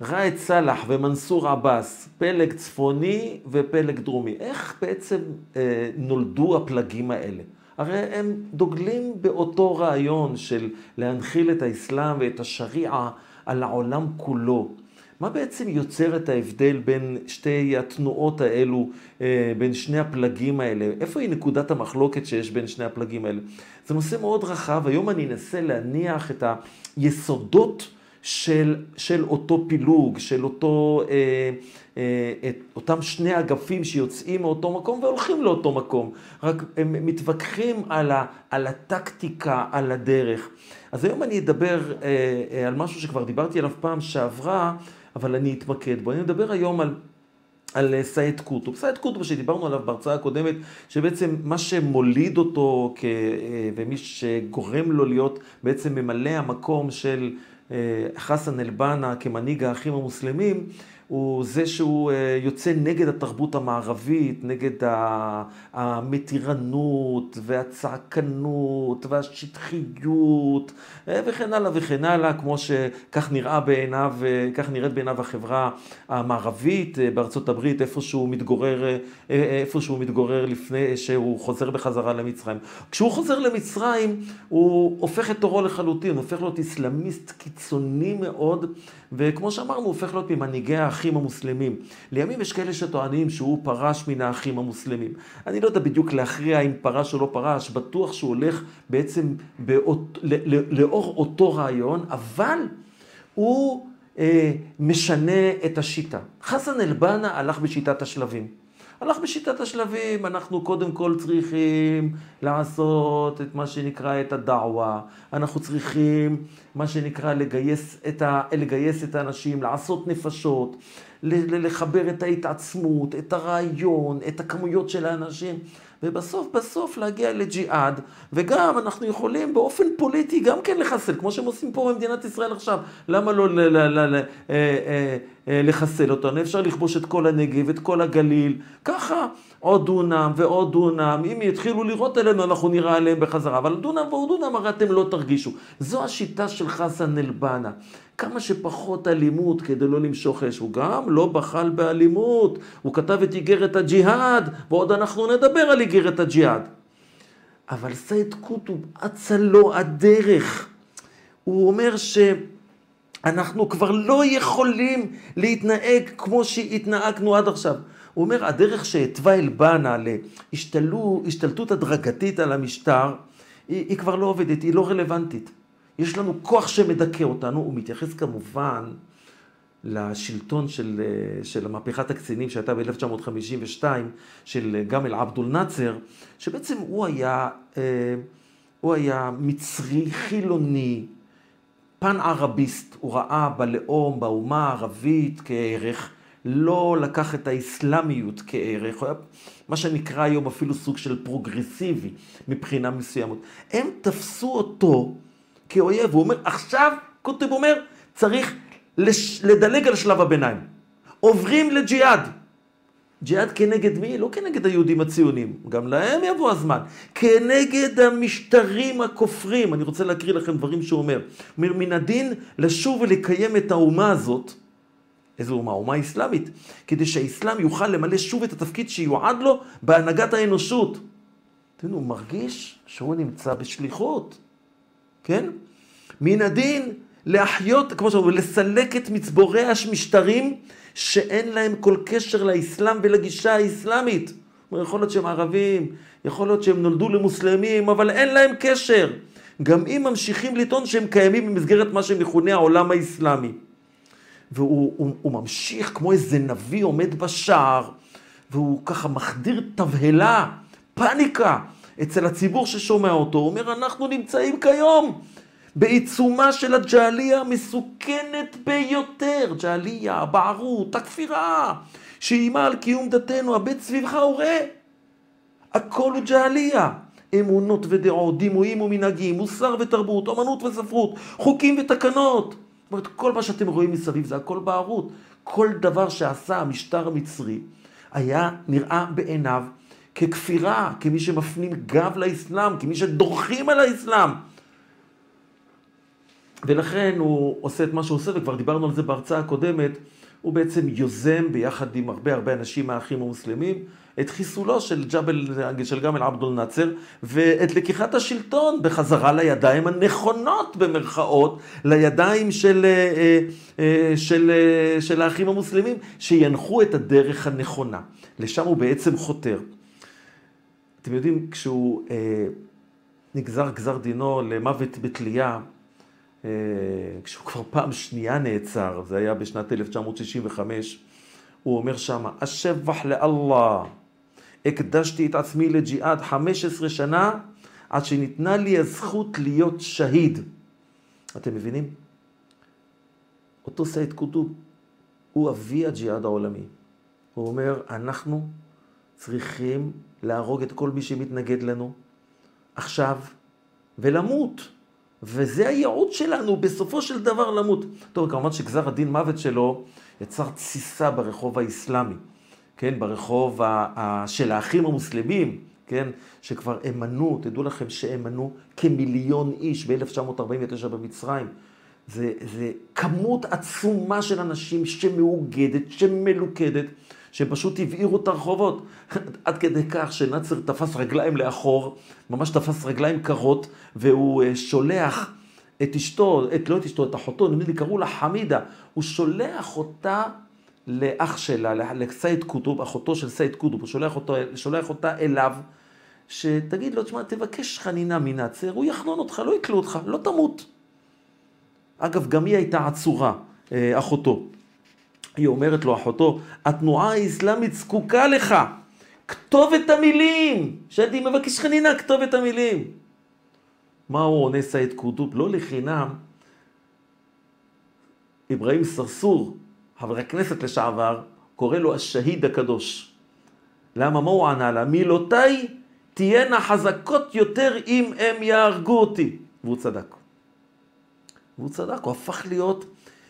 ראאד סאלח ומנסור עבאס, פלג צפוני ופלג דרומי. איך בעצם אה, נולדו הפלגים האלה? הרי הם דוגלים באותו רעיון של להנחיל את האסלאם ואת השריעה על העולם כולו. מה בעצם יוצר את ההבדל בין שתי התנועות האלו, אה, בין שני הפלגים האלה? איפה היא נקודת המחלוקת שיש בין שני הפלגים האלה? זה נושא מאוד רחב, היום אני אנסה להניח את היסודות של, של אותו פילוג, של אותו, אה, אה, את אותם שני אגפים שיוצאים מאותו מקום והולכים לאותו מקום, רק הם מתווכחים על, ה, על הטקטיקה, על הדרך. אז היום אני אדבר אה, אה, על משהו שכבר דיברתי עליו פעם שעברה, אבל אני אתמקד בו. אני אדבר היום על... על סייד קוטוב. סייד קוטוב שדיברנו עליו בהרצאה הקודמת, שבעצם מה שמוליד אותו כ... ומי שגורם לו להיות בעצם ממלא המקום של חסן אל-בנה כמנהיג האחים המוסלמים, הוא זה שהוא אה, יוצא נגד התרבות המערבית, נגד המתירנות והצעקנות והשטחיות אה, וכן הלאה וכן הלאה, כמו שכך נראה בעיניו, אה, כך נראית בעיניו החברה המערבית בארצות הברית, איפה שהוא מתגורר, איפה שהוא מתגורר לפני שהוא חוזר בחזרה למצרים. כשהוא חוזר למצרים, הוא הופך את תורו לחלוטין, הוא הופך להיות איסלאמיסט קיצוני מאוד, וכמו שאמרנו, הוא הופך להיות ממנהיגי האחים המוסלמים. לימים יש כאלה שטוענים שהוא פרש מן האחים המוסלמים. אני לא יודע בדיוק להכריע אם פרש או לא פרש, בטוח שהוא הולך בעצם באות, לאור אותו רעיון, אבל הוא אה, משנה את השיטה. חסן אל-בנה הלך בשיטת השלבים. הלך בשיטת השלבים, אנחנו קודם כל צריכים לעשות את מה שנקרא את הדעווה, אנחנו צריכים מה שנקרא לגייס את, ה, לגייס את האנשים, לעשות נפשות, לחבר את ההתעצמות, את הרעיון, את הכמויות של האנשים. ובסוף בסוף להגיע לג'יהאד, וגם אנחנו יכולים באופן פוליטי גם כן לחסל, כמו שהם עושים פה במדינת ישראל עכשיו. למה לא אה, אה, אה, לחסל אותנו? אפשר לכבוש את כל הנגב, את כל הגליל, ככה עוד דונם ועוד דונם. אם יתחילו לירות עלינו, אנחנו נראה עליהם בחזרה. אבל דונם ועוד דונם הרי אתם לא תרגישו. זו השיטה של חסן אל-בנה. כמה שפחות אלימות כדי לא למשוך אש. הוא גם לא בחל באלימות, הוא כתב את איגרת הג'יהאד, ועוד אנחנו נדבר על איגרת הג'יהאד. אבל סייד קוטוב אצה לו הדרך. הוא אומר שאנחנו כבר לא יכולים להתנהג כמו שהתנהגנו עד עכשיו. הוא אומר, הדרך שהתווה אל-בנה להשתלטות הדרגתית על המשטר, היא, היא כבר לא עובדת, היא לא רלוונטית. יש לנו כוח שמדכא אותנו, הוא מתייחס כמובן לשלטון של, של מהפכת הקצינים שהייתה ב-1952, של גמל עבדול נאצר, שבעצם הוא היה, אה, הוא היה מצרי חילוני, פן ערביסט, הוא ראה בלאום, באומה הערבית כערך, לא לקח את האסלאמיות כערך, הוא היה מה שנקרא היום אפילו סוג של פרוגרסיבי מבחינה מסוימת. הם תפסו אותו כאויב. הוא אומר, עכשיו, קוטב אומר, צריך לש... לדלג על שלב הביניים. עוברים לג'יהאד. ג'יהאד כנגד מי? לא כנגד היהודים הציונים, גם להם יבוא הזמן. כנגד המשטרים הכופרים. אני רוצה להקריא לכם דברים שהוא אומר. אומר, מן הדין לשוב ולקיים את האומה הזאת, איזו אומה? אומה אסלאמית, כדי שהאסלאם יוכל למלא שוב את התפקיד שיועד לו בהנהגת האנושות. אתם הוא מרגיש שהוא נמצא בשליחות. כן? מן הדין להחיות, כמו שאומרים, לסלק את מצבורי המשטרים שאין להם כל קשר לאסלאם ולגישה האסלאמית. יכול להיות שהם ערבים, יכול להיות שהם נולדו למוסלמים, אבל אין להם קשר. גם אם ממשיכים לטעון שהם קיימים במסגרת מה שמכונה העולם האסלאמי. והוא הוא, הוא ממשיך כמו איזה נביא עומד בשער, והוא ככה מחדיר תבהלה, פניקה. אצל הציבור ששומע אותו, הוא אומר, אנחנו נמצאים כיום בעיצומה של הג'עליה המסוכנת ביותר, ג'עליה, הבערות, הכפירה, שאיימה על קיום דתנו, הבט סביבך וראה. הכל הוא ג'עליה. אמונות ודעות, דימויים ומנהגים, מוסר ותרבות, אמנות וספרות, חוקים ותקנות. זאת אומרת, כל מה שאתם רואים מסביב זה הכל בערות. כל דבר שעשה המשטר המצרי היה נראה בעיניו ככפירה, כמי שמפנים גב לאסלאם, כמי שדורכים על האסלאם. ולכן הוא עושה את מה שהוא עושה, וכבר דיברנו על זה בהרצאה הקודמת, הוא בעצם יוזם ביחד עם הרבה הרבה אנשים מהאחים המוסלמים את חיסולו של ג'בל, של גמל עבדול נאצר, ואת לקיחת השלטון בחזרה לידיים הנכונות במרכאות, לידיים של, אה, אה, של, אה, של האחים המוסלמים, שינחו את הדרך הנכונה. לשם הוא בעצם חותר. אתם יודעים, כשהוא נגזר גזר דינו למוות בתלייה, כשהוא כבר פעם שנייה נעצר, זה היה בשנת 1965, הוא אומר שמה, השבח לאללה. הקדשתי את עצמי לג'יהאד 15 שנה, עד שניתנה לי הזכות להיות שהיד. אתם מבינים? אותו סייד קוטוב הוא אבי הג'יהאד העולמי. הוא אומר, אנחנו צריכים להרוג את כל מי שמתנגד לנו עכשיו ולמות. וזה הייעוד שלנו, בסופו של דבר למות. טוב, כמובן שגזר הדין מוות שלו יצר תסיסה ברחוב האסלאמי. כן, ברחוב ה- ה- של האחים המוסלמים, כן, שכבר אמנו, תדעו לכם שאמנו כמיליון איש ב-1949 במצרים. זה, זה כמות עצומה של אנשים שמאוגדת, שמלוכדת, שפשוט הבעירו את הרחובות. עד כדי כך שנאצר תפס רגליים לאחור, ממש תפס רגליים קרות, והוא אה, שולח את אשתו, את, לא את אשתו, את אחותו, נדמה לי קראו לה חמידה, הוא שולח אותה לאח שלה, לסייד קוטוב, אחותו של סייד קוטוב, הוא שולח, אותו, שולח אותה אליו, שתגיד לו, תשמע, תבקש חנינה מנאצר, הוא יחנון אותך, לא יקלו אותך, לא תמות. אגב, גם היא הייתה עצורה, אה, אחותו. היא אומרת לו, אחותו, התנועה האסלאמית זקוקה לך, כתוב את המילים, שאני מבקש חנינה, כתוב את המילים. מה הוא עונה סייד קוטוב? לא לחינם, אברהים סרסור, חבר הכנסת לשעבר, קורא לו השהיד הקדוש. למה? מה הוא ענה לה? מילותיי תהיינה חזקות יותר אם הם יהרגו אותי. והוא צדק. והוא צדק, הוא הפך להיות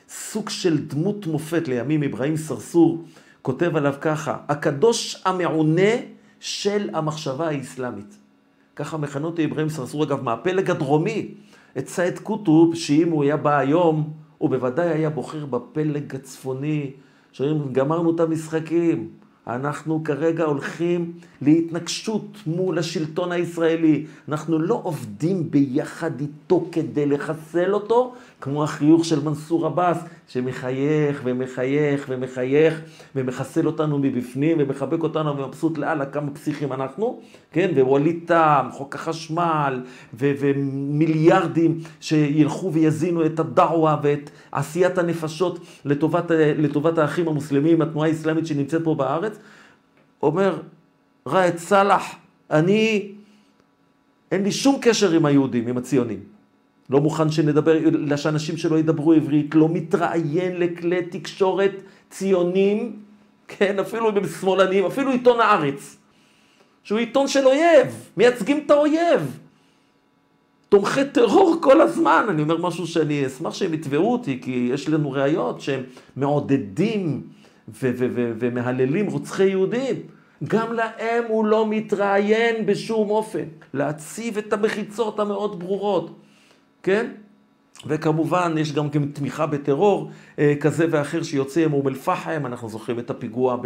סוג של דמות מופת. לימים אברהים סרסור כותב עליו ככה, הקדוש המעונה של המחשבה האסלאמית. ככה מכנו אותי אברהים סרסור, אגב, מהפלג הדרומי, את סייד קוטוב, שאם הוא היה בא היום, הוא בוודאי היה בוחר בפלג הצפוני, שאומרים, גמרנו את המשחקים, אנחנו כרגע הולכים להתנגשות מול השלטון הישראלי. אנחנו לא עובדים ביחד איתו כדי לחסל אותו, כמו החיוך של מנסור עבאס, שמחייך ומחייך ומחייך ומחסל אותנו מבפנים ומחבק אותנו ומבסוט לאללה כמה פסיכים אנחנו, כן? ווליד טעם, חוק החשמל ו- ומיליארדים שילכו ויזינו את הדעווה ואת עשיית הנפשות לטובת, לטובת האחים המוסלמים, התנועה האסלאמית שנמצאת פה בארץ. אומר ראאד סאלח, אני, אין לי שום קשר עם היהודים, עם הציונים. לא מוכן שנדבר, שאנשים שלא ידברו עברית, לא מתראיין לכלי תקשורת ציונים, כן, אפילו אם הם שמאלנים, אפילו עיתון הארץ, שהוא עיתון של אויב, מייצגים את האויב. תומכי טרור כל הזמן, אני אומר משהו שאני אשמח שהם יתבעו אותי, כי יש לנו ראיות שהם מעודדים ומהללים רוצחי יהודים. גם להם הוא לא מתראיין בשום אופן. להציב את המחיצות המאוד ברורות. כן? וכמובן, יש גם תמיכה בטרור אה, כזה ואחר שיוצא מאום אל-פחם, אנחנו זוכרים את הפיגוע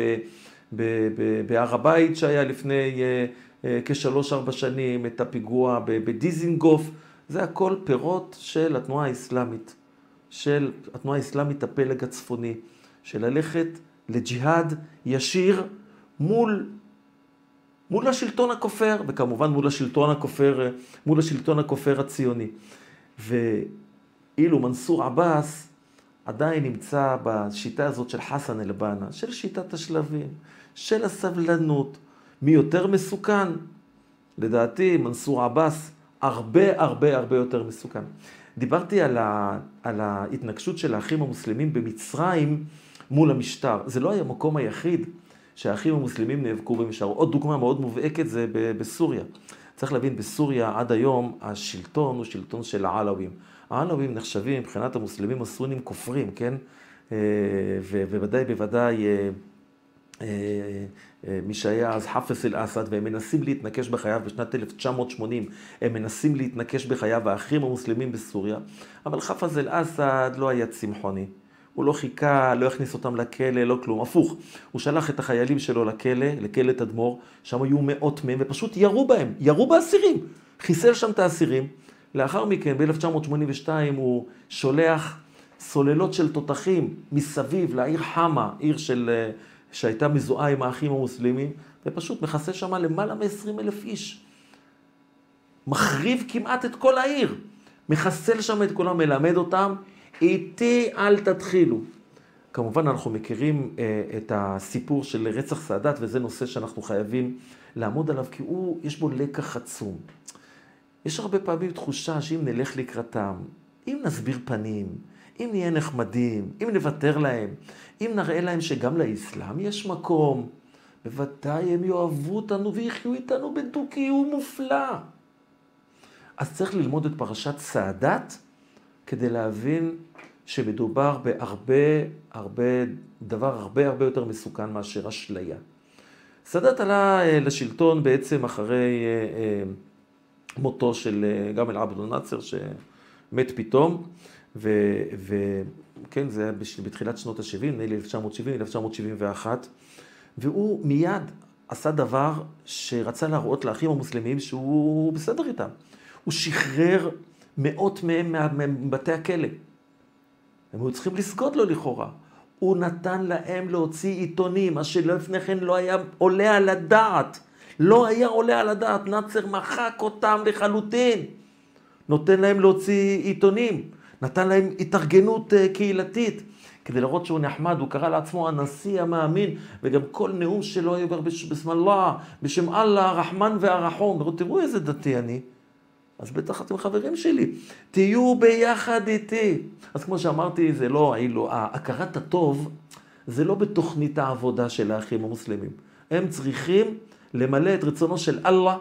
בהר הבית שהיה לפני אה, אה, כשלוש-ארבע שנים, את הפיגוע בדיזינגוף, זה הכל פירות של התנועה האסלאמית, של התנועה האסלאמית הפלג הצפוני, של ללכת לג'יהאד ישיר מול מול השלטון הכופר, וכמובן מול השלטון הכופר, מול השלטון הכופר הציוני. ואילו מנסור עבאס עדיין נמצא בשיטה הזאת של חסן אל-בנה, של שיטת השלבים, של הסבלנות. מי יותר מסוכן? לדעתי, מנסור עבאס הרבה הרבה הרבה יותר מסוכן. דיברתי על, ה, על ההתנגשות של האחים המוסלמים במצרים מול המשטר. זה לא היה המקום היחיד שהאחים המוסלמים נאבקו במשטר. עוד דוגמה מאוד מובהקת זה בסוריה. צריך להבין, בסוריה עד היום השלטון הוא שלטון של העלווים. העלווים נחשבים מבחינת המוסלמים הסונים כופרים, כן? אה, ובוודאי בוודאי אה, מי שהיה אז חפס אל-אסד, והם מנסים להתנקש בחייו בשנת 1980, הם מנסים להתנקש בחייו האחים המוסלמים בסוריה, אבל חפס אל-אסד לא היה צמחוני. הוא לא חיכה, לא הכניס אותם לכלא, לא כלום. הפוך, הוא שלח את החיילים שלו לכלא, לכלא תדמור, שם היו מאות מהם, ופשוט ירו בהם, ירו באסירים. חיסל שם את האסירים. לאחר מכן, ב-1982, הוא שולח סוללות של תותחים מסביב לעיר חמה, עיר של, אה, שהייתה מזוהה עם האחים המוסלמים, ופשוט מכסה שם למעלה מ-20 אלף איש. מחריב כמעט את כל העיר. מחסל שם את כולם, מלמד אותם איתי אל תתחילו. כמובן אנחנו מכירים אה, את הסיפור של רצח סאדאת, וזה נושא שאנחנו חייבים לעמוד עליו, כי הוא, יש בו לקח עצום. יש הרבה פעמים תחושה שאם נלך לקראתם, אם נסביר פנים, אם נהיה נחמדים, אם נוותר להם, אם נראה להם שגם לאסלאם יש מקום, בוודאי הם יאהבו אותנו ויחיו איתנו בדו-קיום מופלא. אז צריך ללמוד את פרשת סאדאת כדי להבין שמדובר בהרבה, הרבה, דבר הרבה הרבה יותר מסוכן מאשר אשליה. סאדאת עלה אה, לשלטון בעצם אחרי אה, אה, מותו של גמל עבד אל-נאצר שמת פתאום, וכן, זה היה בתחילת שנות ה-70, נדמה לי 1970, 1971, והוא מיד עשה דבר שרצה להראות לאחים המוסלמים שהוא בסדר איתם. הוא שחרר מאות מהם מבתי הכלא. הם היו צריכים לסגוד לו לכאורה. הוא נתן להם להוציא עיתונים, מה שלפני כן לא היה עולה על הדעת. לא היה עולה על הדעת, נאצר מחק אותם לחלוטין. נותן להם להוציא עיתונים, נתן להם התארגנות אה, קהילתית. כדי להראות שהוא נחמד, הוא קרא לעצמו הנשיא המאמין, וגם כל נאום שלו היה אומר בשם אללה, בשם אללה, הרחמן והרחום. תראו איזה דתי אני. אז בטח אתם חברים שלי. תהיו ביחד איתי. אז כמו שאמרתי, זה לא, אילו, הכרת הטוב, זה לא בתוכנית העבודה של האחים המוסלמים. הם צריכים למלא את רצונו של אללה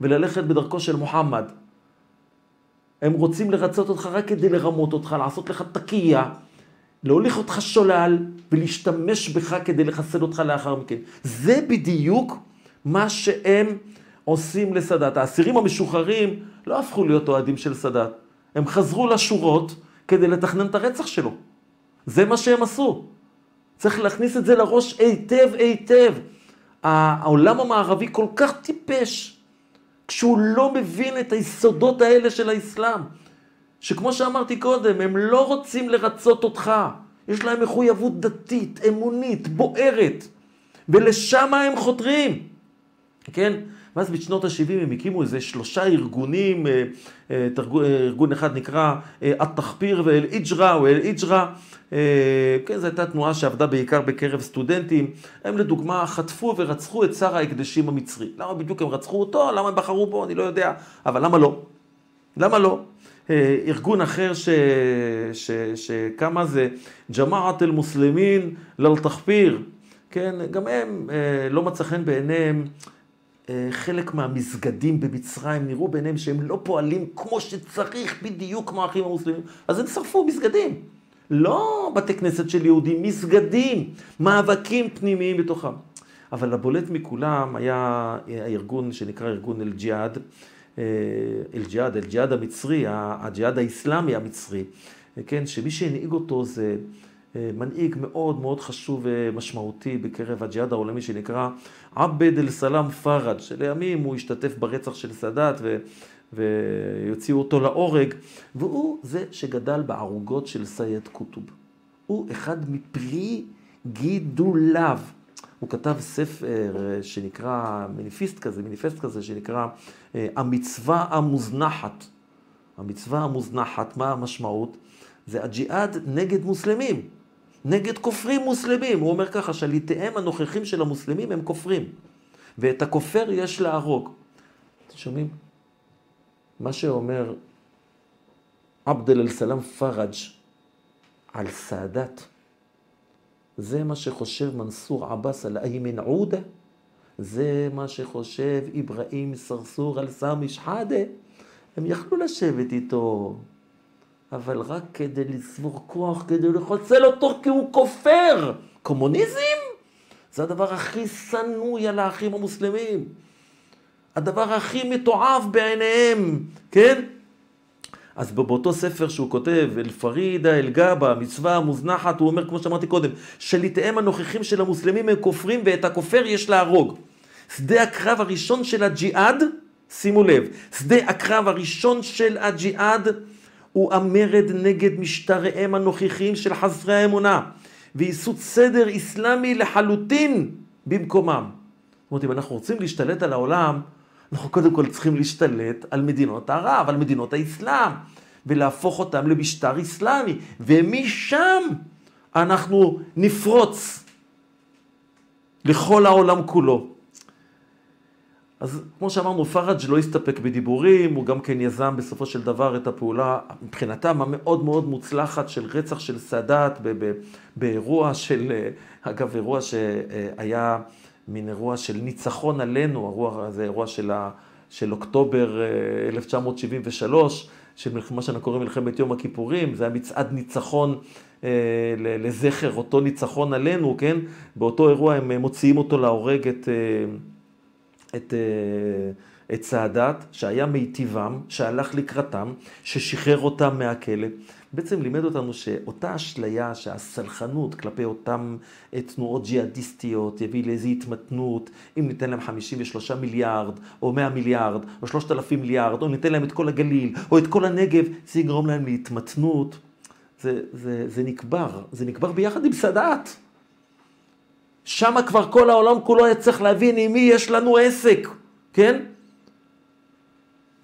וללכת בדרכו של מוחמד. הם רוצים לרצות אותך רק כדי לרמות אותך, לעשות לך תקייה, להוליך אותך שולל ולהשתמש בך כדי לחסל אותך לאחר מכן. זה בדיוק מה שהם עושים לסאדאת. האסירים המשוחררים לא הפכו להיות אוהדים של סאדאת. הם חזרו לשורות כדי לתכנן את הרצח שלו. זה מה שהם עשו. צריך להכניס את זה לראש היטב היטב. העולם המערבי כל כך טיפש, כשהוא לא מבין את היסודות האלה של האסלאם. שכמו שאמרתי קודם, הם לא רוצים לרצות אותך. יש להם מחויבות דתית, אמונית, בוערת. ולשם הם חותרים. כן? ואז בשנות ה-70 הם הקימו איזה שלושה ארגונים, אה, אה, ארגון אחד נקרא א-תחפיר ואל-איג'רה או אל-איג'רה, כן, זו הייתה תנועה שעבדה בעיקר בקרב סטודנטים. הם לדוגמה חטפו ורצחו את שר ההקדשים המצרי. למה בדיוק הם רצחו אותו? למה הם בחרו בו? אני לא יודע. אבל למה לא? למה לא? אה, ארגון אחר שקמה זה ג'מאעת אל-מוסלמין לאל-תחפיר. כן, גם הם, לא מצא חן בעיניהם אה, חלק מהמסגדים במצרים נראו בעיניהם שהם לא פועלים כמו שצריך, בדיוק כמו האחים המוסלמים, אז הם שרפו מסגדים. לא בתי כנסת של יהודים, מסגדים, מאבקים פנימיים בתוכם. אבל הבולט מכולם היה הארגון שנקרא ארגון אל-ג'יהאד, אה, אל-ג'יהאד, אל-ג'יהאד המצרי, הג'יהאד האיסלאמי המצרי, כן, שמי שהנהיג אותו זה אה, מנהיג מאוד מאוד חשוב ומשמעותי בקרב הג'יהאד העולמי שנקרא עבד אל-סלאם פראג', שלימים הוא השתתף ברצח של סאדאת ו... ויוציאו אותו להורג, והוא זה שגדל בערוגות של סייד קוטוב. הוא אחד מפרי גידוליו. הוא כתב ספר שנקרא, מניפיסט כזה, מניפסט כזה, שנקרא אה, המצווה המוזנחת. המצווה המוזנחת, מה המשמעות? זה הג'יהאד נגד מוסלמים. נגד כופרים מוסלמים. הוא אומר ככה, שליטיהם הנוכחים של המוסלמים הם כופרים, ואת הכופר יש להרוג. אתם שומעים? מה שאומר עבדל אל-סלאם פראג' על סאדאת, זה מה שחושב מנסור עבאס על איימן עודה, זה מה שחושב אברהים סרסור על סמי שחאדה. הם יכלו לשבת איתו, אבל רק כדי לצבור כוח, כדי לחסל אותו כי הוא כופר. קומוניזם? זה הדבר הכי שנוי על האחים המוסלמים. הדבר הכי מתועב בעיניהם, כן? אז באותו ספר שהוא כותב, אל פרידה, אל גבה, מצווה המוזנחת, הוא אומר, כמו שאמרתי קודם, שליטיהם הנוכחים של המוסלמים הם כופרים ואת הכופר יש להרוג. שדה הקרב הראשון של הג'יהאד, שימו לב, שדה הקרב הראשון של הג'יהאד הוא המרד נגד משטריהם הנוכחיים של חסרי האמונה, וייסוד סדר איסלאמי לחלוטין במקומם. זאת אומרת, אם אנחנו רוצים להשתלט על העולם, אנחנו קודם כל צריכים להשתלט על מדינות ערב, על מדינות האסלאם, ולהפוך אותם למשטר אסלאמי, ומשם אנחנו נפרוץ לכל העולם כולו. אז כמו שאמרנו, פראג' לא הסתפק בדיבורים, הוא גם כן יזם בסופו של דבר את הפעולה, מבחינתם המאוד מאוד מוצלחת של רצח של סאדאת באירוע של, אגב, אירוע שהיה מין אירוע של ניצחון עלינו, אירוע, זה אירוע של, ה, של אוקטובר 1973, אה, של מה שאנחנו קוראים מלחמת יום הכיפורים, זה היה מצעד ניצחון אה, לזכר אותו ניצחון עלינו, כן? באותו אירוע הם מוציאים אותו להורג את... את, אה, את סאדאת, שהיה מיטיבם, שהלך לקראתם, ששחרר אותם מהכלא. בעצם לימד אותנו שאותה אשליה שהסלחנות כלפי אותן אה, תנועות ג'יהאדיסטיות יביא לאיזו התמתנות, אם ניתן להם 53 מיליארד, או 100 מיליארד, או 3,000 מיליארד, או ניתן להם את כל הגליל, או את כל הנגב, זה יגרום להם להתמתנות. זה, זה, זה נקבר, זה נקבר ביחד עם סאדאת. שם כבר כל העולם כולו היה צריך להבין עם מי יש לנו עסק, כן?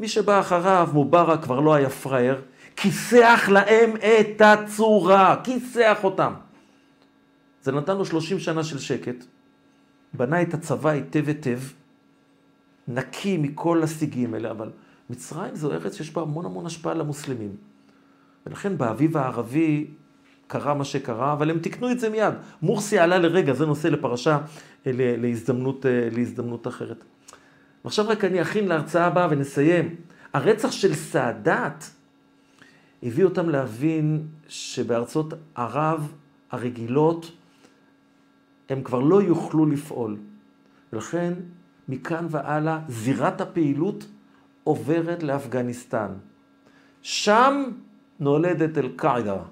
מי שבא אחריו, מובארק כבר לא היה פראייר, כיסח להם את הצורה, כיסח אותם. זה נתן לו 30 שנה של שקט, בנה את הצבא היטב היטב, נקי מכל הסיגים האלה, אבל מצרים זו ארץ שיש בה המון המון השפעה למוסלמים. ולכן באביב הערבי קרה מה שקרה, אבל הם תיקנו את זה מיד. מורסי עלה לרגע, זה נושא לפרשה, אה, להזדמנות, אה, להזדמנות אחרת. ועכשיו רק אני אכין להרצאה הבאה ונסיים. הרצח של סאדאת הביא אותם להבין שבארצות ערב הרגילות הם כבר לא יוכלו לפעול. ולכן מכאן והלאה זירת הפעילות עוברת לאפגניסטן. שם נולדת אל-קאעידה.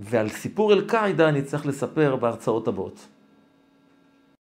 ועל סיפור אל-קאעידה אני צריך לספר בהרצאות הבאות.